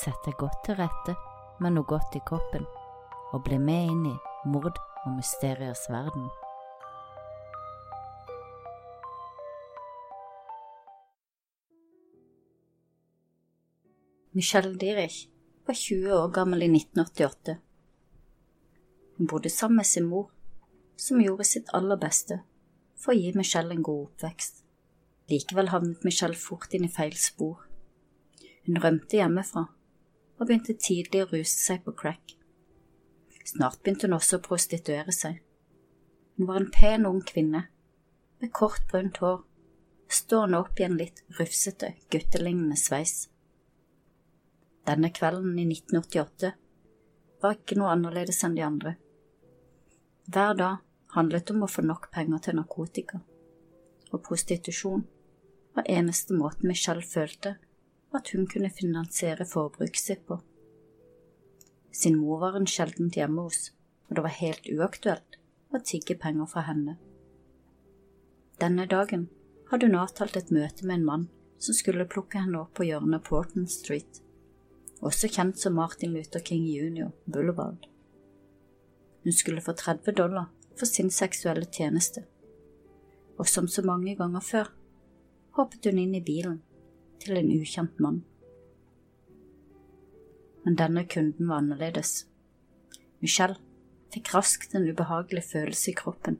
sett deg godt til rette med noe godt i kroppen, og bli med inn i mord og mysteriers verden. Michelle Dierich var 20 år gammel i 1988. Hun bodde sammen med sin mor, som gjorde sitt aller beste for å gi Michelle en god oppvekst. Likevel havnet Michelle fort inn i feil spor. Hun rømte hjemmefra og begynte tidlig å ruse seg på crack. Snart begynte hun også å prostituere seg. Hun var en pen ung kvinne med kort, brunt hår, stående opp i en litt rufsete, guttelignende sveis. Denne kvelden i 1988 var ikke noe annerledes enn de andre. Hver dag handlet om å få nok penger til narkotika, og prostitusjon var eneste måten Michelle følte at hun kunne finansiere forbruket sitt på. Sin mor var hun sjeldent hjemme hos, og det var helt uaktuelt å tigge penger fra henne. Denne dagen hadde hun avtalt et møte med en mann som skulle plukke henne opp på hjørnet Porton Street, også kjent som Martin Luther King Jr. Boulevard. Hun skulle få 30 dollar for sin seksuelle tjeneste, og som så mange ganger før hoppet hun inn i bilen til en ukjent mann. Men denne kunden var annerledes. Michelle fikk raskt en ubehagelig følelse i kroppen.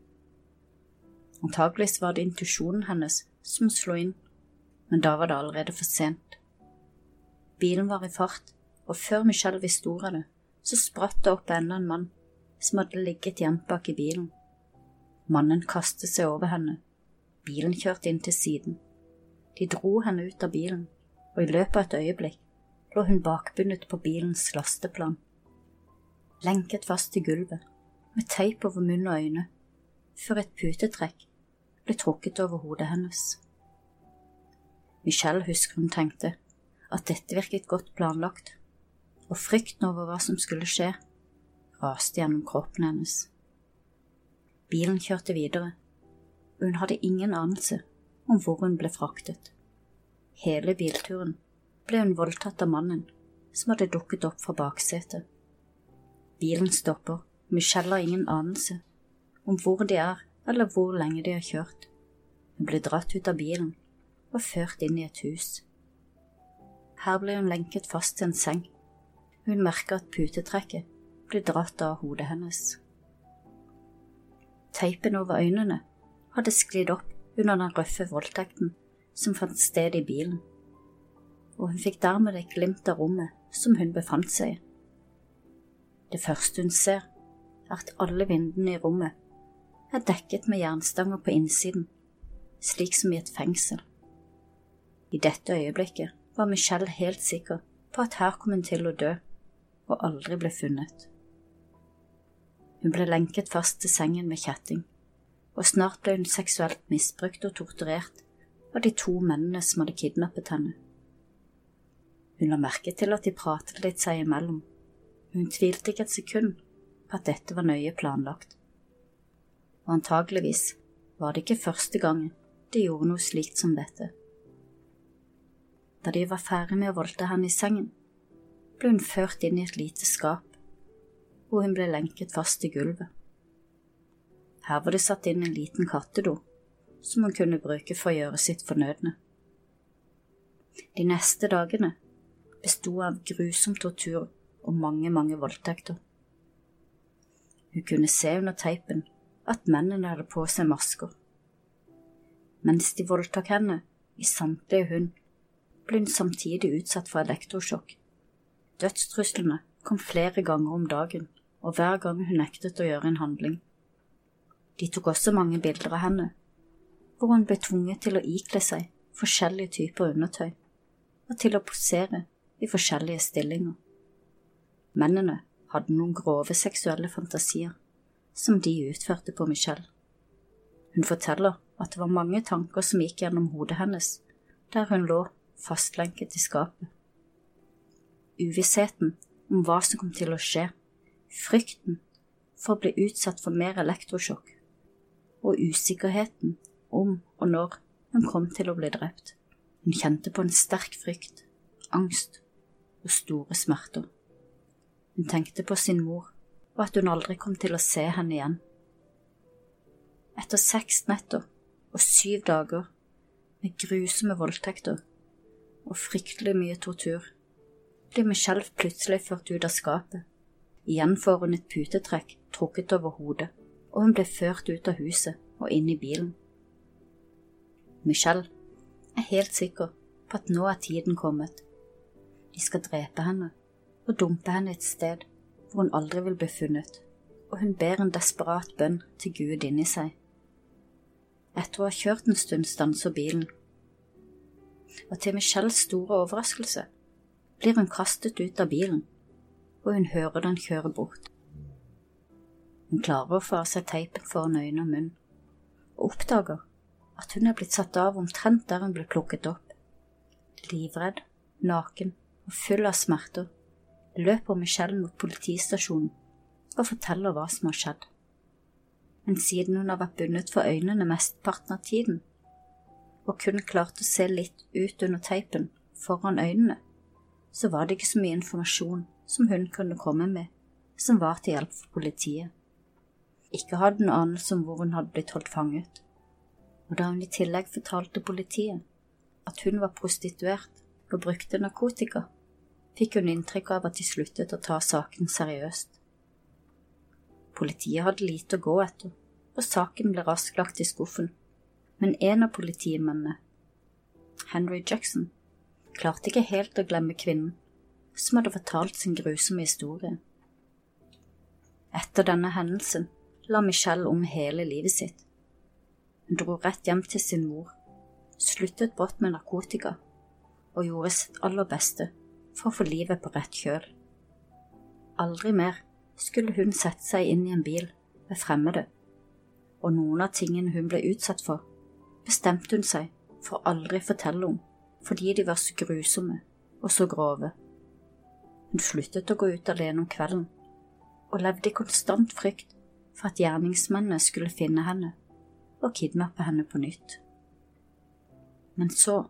Antageligvis var det intuisjonen hennes som slo inn, men da var det allerede for sent. Bilen var i fart, og før Michelle visste ordet av det, så spratt det opp enda en mann som hadde ligget gjemt bak i bilen. Mannen kastet seg over henne. Bilen kjørte inn til siden. De dro henne ut av bilen, og i løpet av et øyeblikk lå hun bakbundet på bilens lasteplan, lenket fast til gulvet, med teip over munn og øyne, før et putetrekk ble trukket over hodet hennes. Michelle husker hun tenkte at dette virket godt planlagt, og frykten over hva som skulle skje, raste gjennom kroppen hennes. Bilen kjørte videre, og hun hadde ingen anelse om hvor hun ble fraktet. Hele bilturen ble hun voldtatt av mannen som hadde dukket opp fra baksetet. Bilen stopper, Michelle har ingen anelse om hvor de er eller hvor lenge de har kjørt. Hun ble dratt ut av bilen og ført inn i et hus. Her ble hun lenket fast til en seng. Hun merka at putetrekket ble dratt av hodet hennes. Teipen over øynene hadde sklidd opp under den røffe voldtekten som fant sted i bilen, og hun fikk dermed et glimt av rommet som hun befant seg i. Det første hun ser, er at alle vinduene i rommet er dekket med jernstanger på innsiden, slik som i et fengsel. I dette øyeblikket var Michelle helt sikker på at her kom hun til å dø, og aldri ble funnet. Hun ble lenket fast til sengen med kjetting og snart ble hun seksuelt misbrukt og torturert av de to mennene som hadde kidnappet henne. Hun la merke til at de pratet litt seg imellom, og hun tvilte ikke et sekund på at dette var nøye planlagt. Og antageligvis var det ikke første gangen de gjorde noe slikt som dette. Da de var ferdig med å voldte henne i sengen, ble hun ført inn i et lite skap, hvor hun ble lenket fast i gulvet. Her var det satt inn en liten kattedo som hun kunne bruke for å gjøre sitt fornødne. De neste dagene besto av grusom tortur og mange, mange voldtekter. Hun kunne se under teipen at mennene hadde på seg masker. Mens de voldtok henne i samtlige hund, ble hun samtidig utsatt for elektrosjokk. Dødstruslene kom flere ganger om dagen, og hver gang hun nektet å gjøre en handling. De tok også mange bilder av henne, hvor hun ble tvunget til å ikle seg forskjellige typer undertøy og til å posere i forskjellige stillinger. Mennene hadde noen grove seksuelle fantasier som de utførte på Michelle. Hun forteller at det var mange tanker som gikk gjennom hodet hennes der hun lå fastlenket i skapet. Uvissheten om hva som kom til å skje, frykten for å bli utsatt for mer elektrosjokk og usikkerheten om og når hun kom til å bli drept. Hun kjente på en sterk frykt, angst og store smerter. Hun tenkte på sin mor og at hun aldri kom til å se henne igjen. Etter seks netter og syv dager med grusomme voldtekter og fryktelig mye tortur blir Michelle plutselig ført ut av skapet. Igjen får hun et putetrekk trukket over hodet, og hun ble ført ut av huset og inn i bilen. Michelle er helt sikker på at nå er tiden kommet. De skal drepe henne og dumpe henne et sted hvor hun aldri vil bli funnet, og hun ber en desperat bønn til Gud inni seg. Etter å ha kjørt en stund stanser bilen, og til Michelles store overraskelse blir hun kastet ut av bilen, og hun hører den kjøre bort. Hun klarer å få av seg teipen foran øyne og munn, og oppdager at hun er blitt satt av omtrent der hun ble plukket opp. Livredd, naken og full av smerter løper Michelle mot politistasjonen og forteller hva som har skjedd. Men siden hun har vært bundet for øynene mesteparten av tiden, og kun klarte å se litt ut under teipen foran øynene, så var det ikke så mye informasjon som hun kunne komme med som var til hjelp for politiet. Ikke hadde noen anelse om hvor hun hadde blitt holdt fanget, og da hun i tillegg fortalte politiet at hun var prostituert og brukte narkotika, fikk hun inntrykk av at de sluttet å ta saken seriøst. Politiet hadde lite å gå etter, og saken ble raskt lagt i skuffen, men en av politimennene, Henry Jackson, klarte ikke helt å glemme kvinnen som hadde fortalt sin grusomme historie. Etter denne hendelsen la Michelle om hele livet sitt. Hun dro rett hjem til sin mor, sluttet brått med narkotika og gjorde sitt aller beste for å få livet på rett kjøl. Aldri mer skulle hun sette seg inn i en bil med fremmede, og noen av tingene hun ble utsatt for, bestemte hun seg for aldri fortelle om fordi de var så grusomme og så grove. Hun sluttet å gå ut alene om kvelden, og levde i konstant frykt for at gjerningsmennene skulle finne henne og kidnappe henne på nytt. Men så,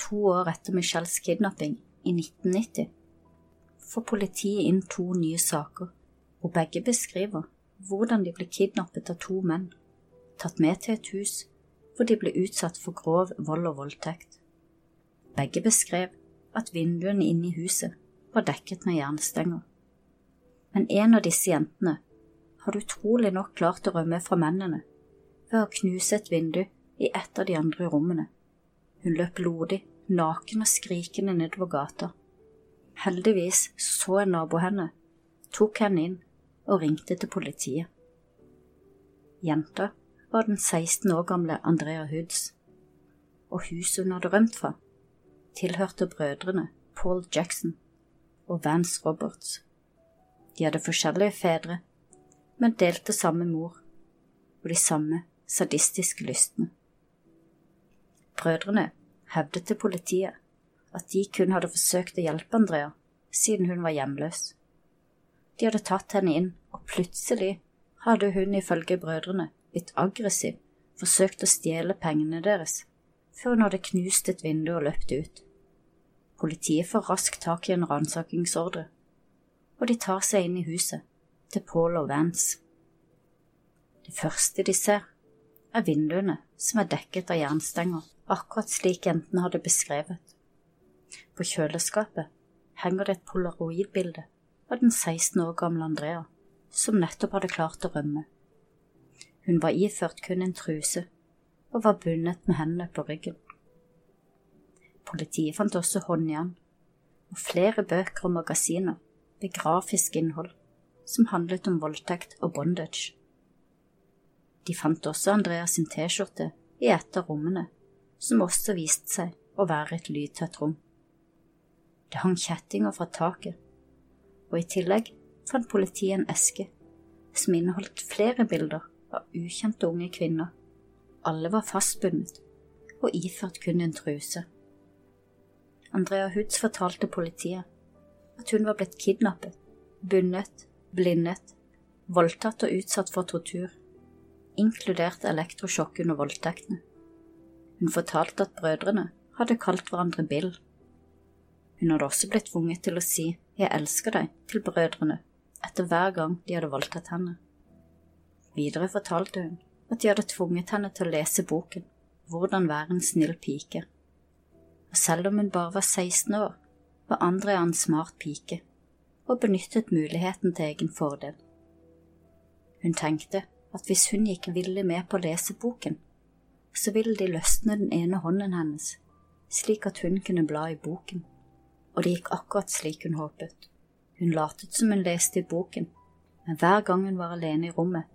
to år etter Michelles kidnapping, i 1990 får politiet inn to nye saker, hvor begge beskriver hvordan de ble kidnappet av to menn, tatt med til et hus hvor de ble utsatt for grov vold og voldtekt. Begge beskrev at vinduene inne i huset var dekket med jernstenger. Men en av disse jentene hadde utrolig nok klart å rømme fra mennene ved å knuse et vindu i et av de andre rommene. Hun løp blodig naken og skrikende nedover gata. Heldigvis så en nabo henne, tok henne inn og ringte til politiet. Jenta var den 16 år gamle Andrea Hoods, og huset hun hadde rømt fra, tilhørte brødrene Paul Jackson og Vance Roberts. De hadde forskjellige fedre, men delte samme mor og de samme sadistiske lystene. Brødrene hevdet til politiet at de kun hadde forsøkt å hjelpe Andrea siden hun var hjemløs. De hadde tatt henne inn, og plutselig hadde hun ifølge brødrene blitt aggressiv, forsøkt å stjele pengene deres, før hun hadde knust et vindu og løpt ut. Politiet får raskt tak i en ransakingsordre, og de tar seg inn i huset til Paul og Vance. Det første de ser, er vinduene som er dekket av jernstenger akkurat slik jentene hadde beskrevet. På kjøleskapet henger det et polaroidbilde av den 16 år gamle Andrea, som nettopp hadde klart å rømme. Hun var iført kun en truse og var bundet med hendene på ryggen. Politiet fant også håndjern og flere bøker og magasiner med grafisk innhold som handlet om voldtekt og bondage. De fant også Andreas sin T-skjorte i et av rommene som også viste seg å være et lydtett rom. Det hang kjettinger fra taket, og i tillegg fant politiet en eske som inneholdt flere bilder av ukjente unge kvinner. Alle var fastbundet og iført kun en truse. Andrea Hoods fortalte politiet at hun var blitt kidnappet, bundet, blindet, voldtatt og utsatt for tortur, inkludert elektrosjokk under voldtektene. Hun fortalte at brødrene hadde kalt hverandre Bill. Hun hadde også blitt tvunget til å si jeg elsker deg til brødrene etter hver gang de hadde voldtatt henne. Videre fortalte hun at de hadde tvunget henne til å lese boken Hvordan være en snill pike. Og selv om hun bare var 16 år, var Andrea en smart pike og benyttet muligheten til egen fordel. Hun tenkte at hvis hun gikk villig med på å lese boken, så ville de løsne den ene hånden hennes, slik at hun kunne bla i boken og det gikk akkurat slik hun håpet. Hun latet som hun leste i boken, men hver gang hun var alene i rommet,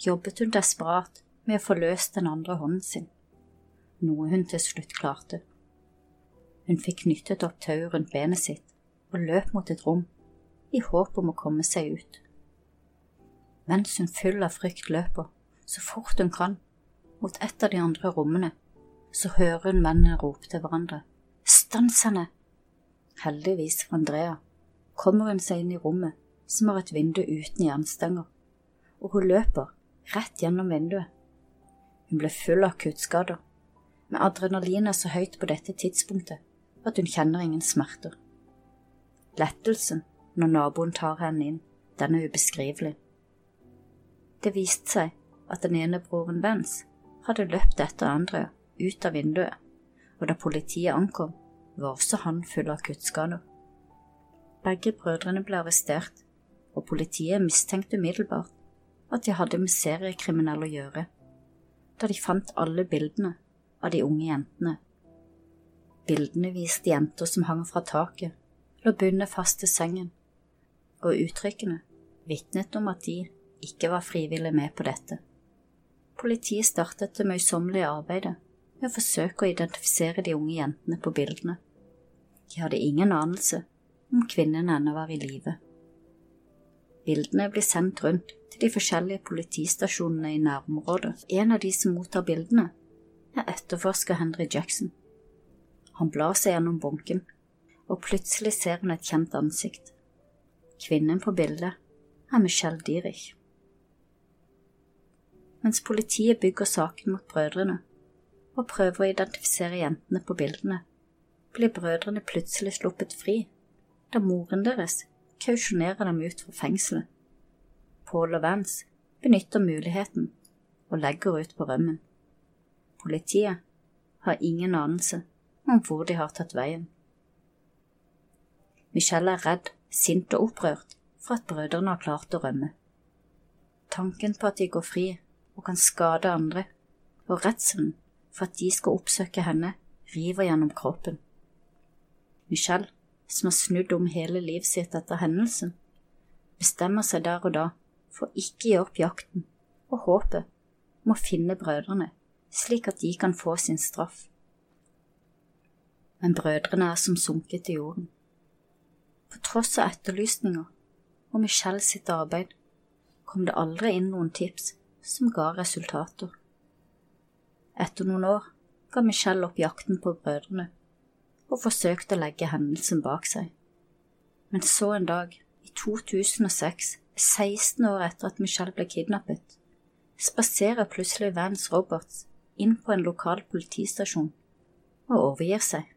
jobbet hun desperat med å få løst den andre hånden sin, noe hun til slutt klarte. Hun fikk knyttet opp tauet rundt benet sitt og løp mot et rom, i håp om å komme seg ut. Mens hun full av frykt løper, så fort hun kan, mot et av de andre rommene, så hører hun mennene rope til hverandre. Stans henne! Heldigvis for Andrea kommer hun seg inn i rommet, som har et vindu uten jernstenger, og hun løper rett gjennom vinduet. Hun ble full av kuttskader, men adrenalinet er så høyt på dette tidspunktet at hun kjenner ingen smerter. Lettelsen når naboen tar henne inn, den er ubeskrivelig. Det viste seg at den ene broren Vens hadde løpt etter andre ut av vinduet, og da politiet ankom, var også han full av kuttskader. Begge brødrene ble arrestert, og politiet mistenkte umiddelbart at de hadde med seriekriminelle å gjøre, da de fant alle bildene av de unge jentene. Bildene viste jenter som hang fra taket, lå bundet fast til sengen, og uttrykkene vitnet om at de ikke var frivillig med på dette. Politiet startet det møysommelige arbeidet med å forsøke å identifisere de unge jentene på bildene. De hadde ingen anelse om kvinnen ennå var i live. Bildene blir sendt rundt til de forskjellige politistasjonene i nærområdet. En av de som mottar bildene, er etterforsker Henry Jackson. Han blar seg gjennom bunken, og plutselig ser han et kjent ansikt. Kvinnen på bildet er Michelle Dierich. Mens politiet bygger saken mot brødrene, og prøver å identifisere jentene på bildene, blir brødrene plutselig sluppet fri da moren deres kausjonerer dem ut fra fengselet. Paul og Vance benytter muligheten og legger ut på rømmen. Politiet har ingen anelse om hvor de har tatt veien. Michelle er redd, sint og opprørt for at brødrene har klart å rømme. Tanken på at de går fri og kan skade andre, og redselen for at de skal oppsøke henne, river gjennom kroppen. Michelle, som har snudd om hele livet sitt etter hendelsen, bestemmer seg der og da for ikke gi opp jakten og håpet om å finne brødrene, slik at de kan få sin straff. Men brødrene er som sunket i jorden. På tross av etterlysninger og Michelle sitt arbeid kom det aldri inn noen tips som ga resultater. Etter noen år ga Michelle opp jakten på brødrene og forsøkte å legge hendelsen bak seg. Men så en dag, i 2006, 16 år etter at Michelle ble kidnappet, spaserer plutselig Vance Roberts inn på en lokal politistasjon og overgir seg.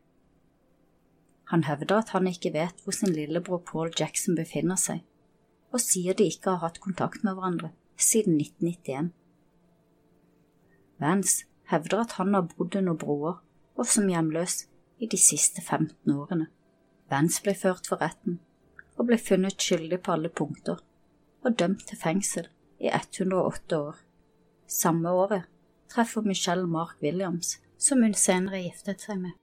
Han hevder at han ikke vet hvor sin lillebror Paul Jackson befinner seg, og sier de ikke har hatt kontakt med hverandre siden 1991. Vance hevder at han har bodd under broer og som hjemløs i de siste 15 årene. Vance ble ført for retten og ble funnet skyldig på alle punkter og dømt til fengsel i 108 år. Samme året treffer Michelle Mark Williams, som hun senere giftet seg med.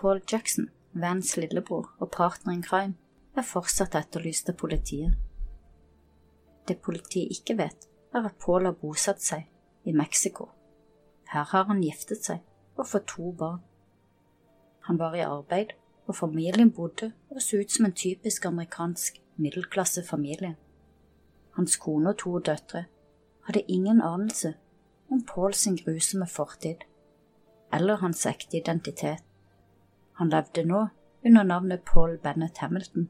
Paul Jackson, Vans lillebror og partner in crime, er fortsatt etterlyst av politiet. Det politiet ikke vet, er at Paul har bosatt seg i Mexico her har han giftet seg og fått to barn. Han var i arbeid, og familien bodde og så ut som en typisk amerikansk middelklassefamilie. Hans kone og to døtre hadde ingen anelse om Pauls grusomme fortid eller hans ekte identitet. Han levde nå under navnet Paul Bennett Hamilton,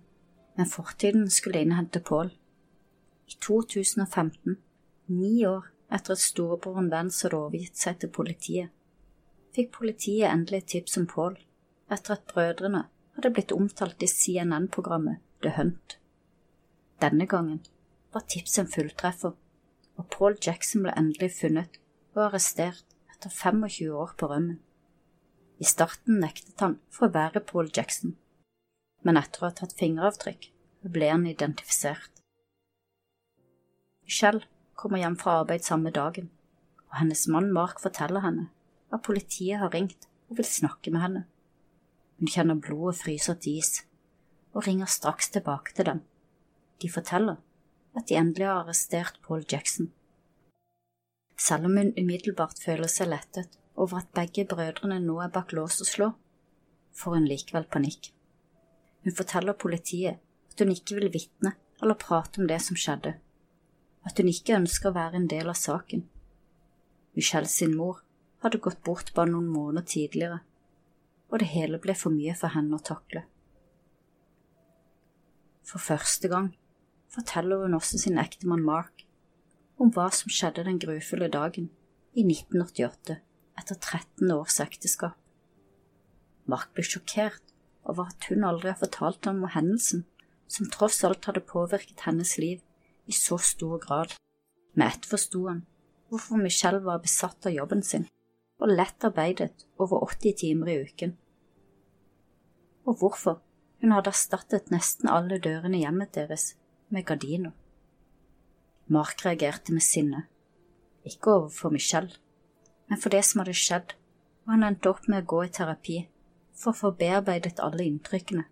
men fortiden skulle innhente Paul. I 2015, ni år etter at storebroren Vance hadde overgitt seg til politiet, fikk politiet endelig tips om Paul etter at brødrene hadde blitt omtalt i CNN-programmet The Hunt. Denne gangen var tipset en fulltreffer, og Paul Jackson ble endelig funnet og arrestert etter 25 år på rømmen. I starten nektet han for å være Paul Jackson, men etter å ha tatt fingeravtrykk ble han identifisert. Michelle kommer hjem fra arbeid samme dagen, og hennes mann Mark forteller henne at politiet har ringt og vil snakke med henne. Hun kjenner blodet fryse til is, og ringer straks tilbake til dem. De forteller at de endelig har arrestert Paul Jackson. Selv om hun umiddelbart føler seg lettet over at begge brødrene nå er bak lås og slå, får hun likevel panikk. Hun forteller politiet at hun ikke vil vitne eller prate om det som skjedde, at hun ikke ønsker å være en del av saken. Michelle sin mor hadde gått bort bare noen måneder tidligere, og det hele ble for mye for henne å takle. For første gang forteller hun også sin ektemann Mark om hva som skjedde den grufulle dagen i 1988 etter 13 års ekteskap. Mark ble sjokkert over at hun aldri har fortalt ham om hendelsen som tross alt hadde påvirket hennes liv i så stor grad. Med ett forsto han hvorfor Michelle var besatt av jobben sin og lett arbeidet over 80 timer i uken, og hvorfor hun hadde erstattet nesten alle dørene i hjemmet deres med gardiner. Mark reagerte med sinne, ikke overfor Michelle, men for det som hadde skjedd, og han endte opp med å gå i terapi for å få bearbeidet alle inntrykkene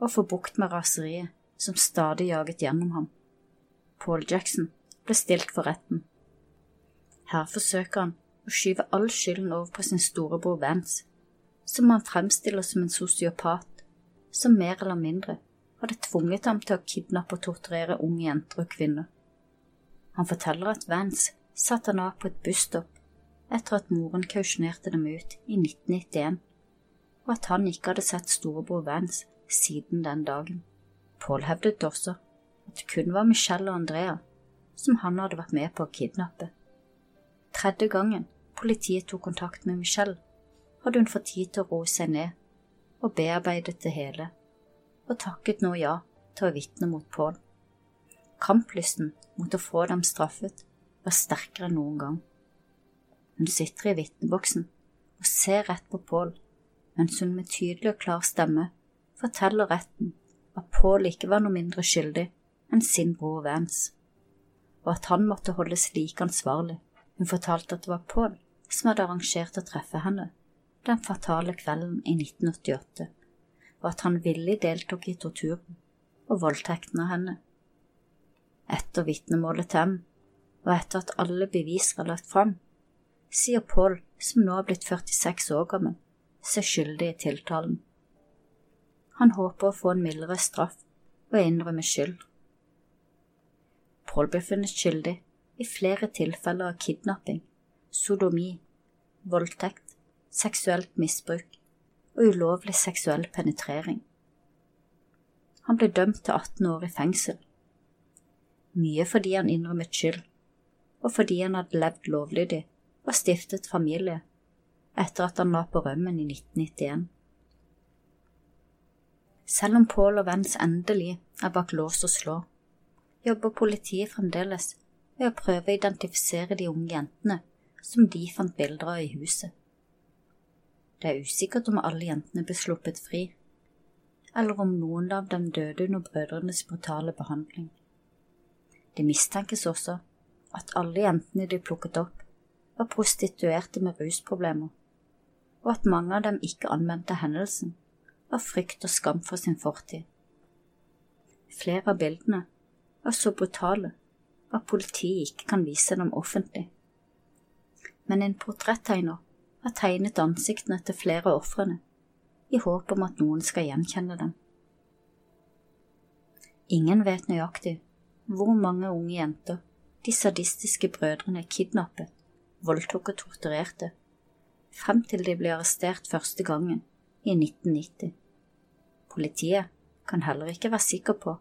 og få bukt med raseriet som stadig jaget gjennom ham. Paul Jackson ble stilt for retten. Her forsøker han å skyve all skylden over på sin storebror Vance, som han fremstiller som en sosiopat som mer eller mindre hadde tvunget ham til å kidnappe og torturere unge jenter og kvinner. Han forteller at Vance satte han av på et busstopp etter at moren kausjonerte dem ut i 1991, og at han ikke hadde sett storebror Vance siden den dagen. Paul hevdet også at det kun var Michelle og Andrea som han hadde vært med på å kidnappe. Tredje gangen politiet tok kontakt med Michelle, hadde hun fått tid til å roe seg ned og bearbeidet det hele, og takket nå ja til å vitne mot Paul. Kamplysten mot å få dem straffet var sterkere enn noen gang. Hun sitter i vitneboksen og ser rett på Pål, mens hun med tydelig og klar stemme forteller retten at Pål ikke var noe mindre skyldig enn sin bror Vance, og at han måtte holdes like ansvarlig. Hun fortalte at det var Pål som hadde arrangert å treffe henne den fatale kvelden i 1988, og at han villig deltok i torturen og voldtekten av henne. Etter vitnemålet til M, og etter at alle bevis var lagt fram, sier Paul, som nå er blitt 46 år gammel, seg skyldig i tiltalen. Han håper å få en mildere straff og innrømme skyld. Paul ble funnet skyldig i flere tilfeller av kidnapping, sodomi, voldtekt, seksuelt misbruk og ulovlig seksuell penetrering. Han ble dømt til 18 år i fengsel, mye fordi han innrømmet skyld, og fordi han hadde levd lovlydig og stiftet familie etter at han la på rømmen i 1991. Selv om Paul og Vens endelig er bak lås og slå, jobber politiet fremdeles ved å prøve å identifisere de unge jentene som de fant bilder av i huset. Det er usikkert om alle jentene ble sluppet fri, eller om noen av dem døde under brødrenes brutale behandling. Det mistenkes også at alle jentene de plukket opp, var prostituerte med rusproblemer, og at mange av dem ikke anmeldte hendelsen av frykt og skam for sin fortid. Flere av bildene var så brutale at politiet ikke kan vise dem offentlig, men en portrettegner har tegnet ansiktene til flere av ofrene i håp om at noen skal gjenkjenne dem. Ingen vet nøyaktig hvor mange unge jenter de sadistiske brødrene kidnappet voldtok og torturerte, frem til de ble arrestert første gangen i 1990. Politiet kan heller ikke være sikker på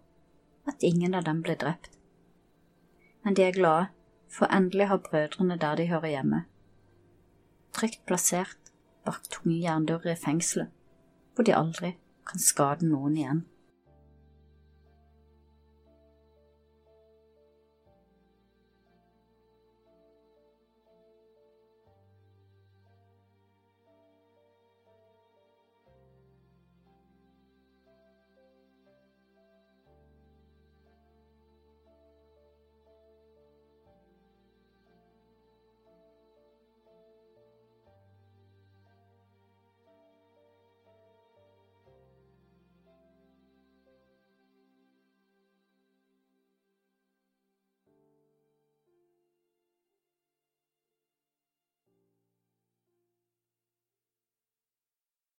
at ingen av dem ble drept. Men de er glade for endelig har brødrene der de hører hjemme. Trygt plassert bak tunge jerndører i fengselet, hvor de aldri kan skade noen igjen.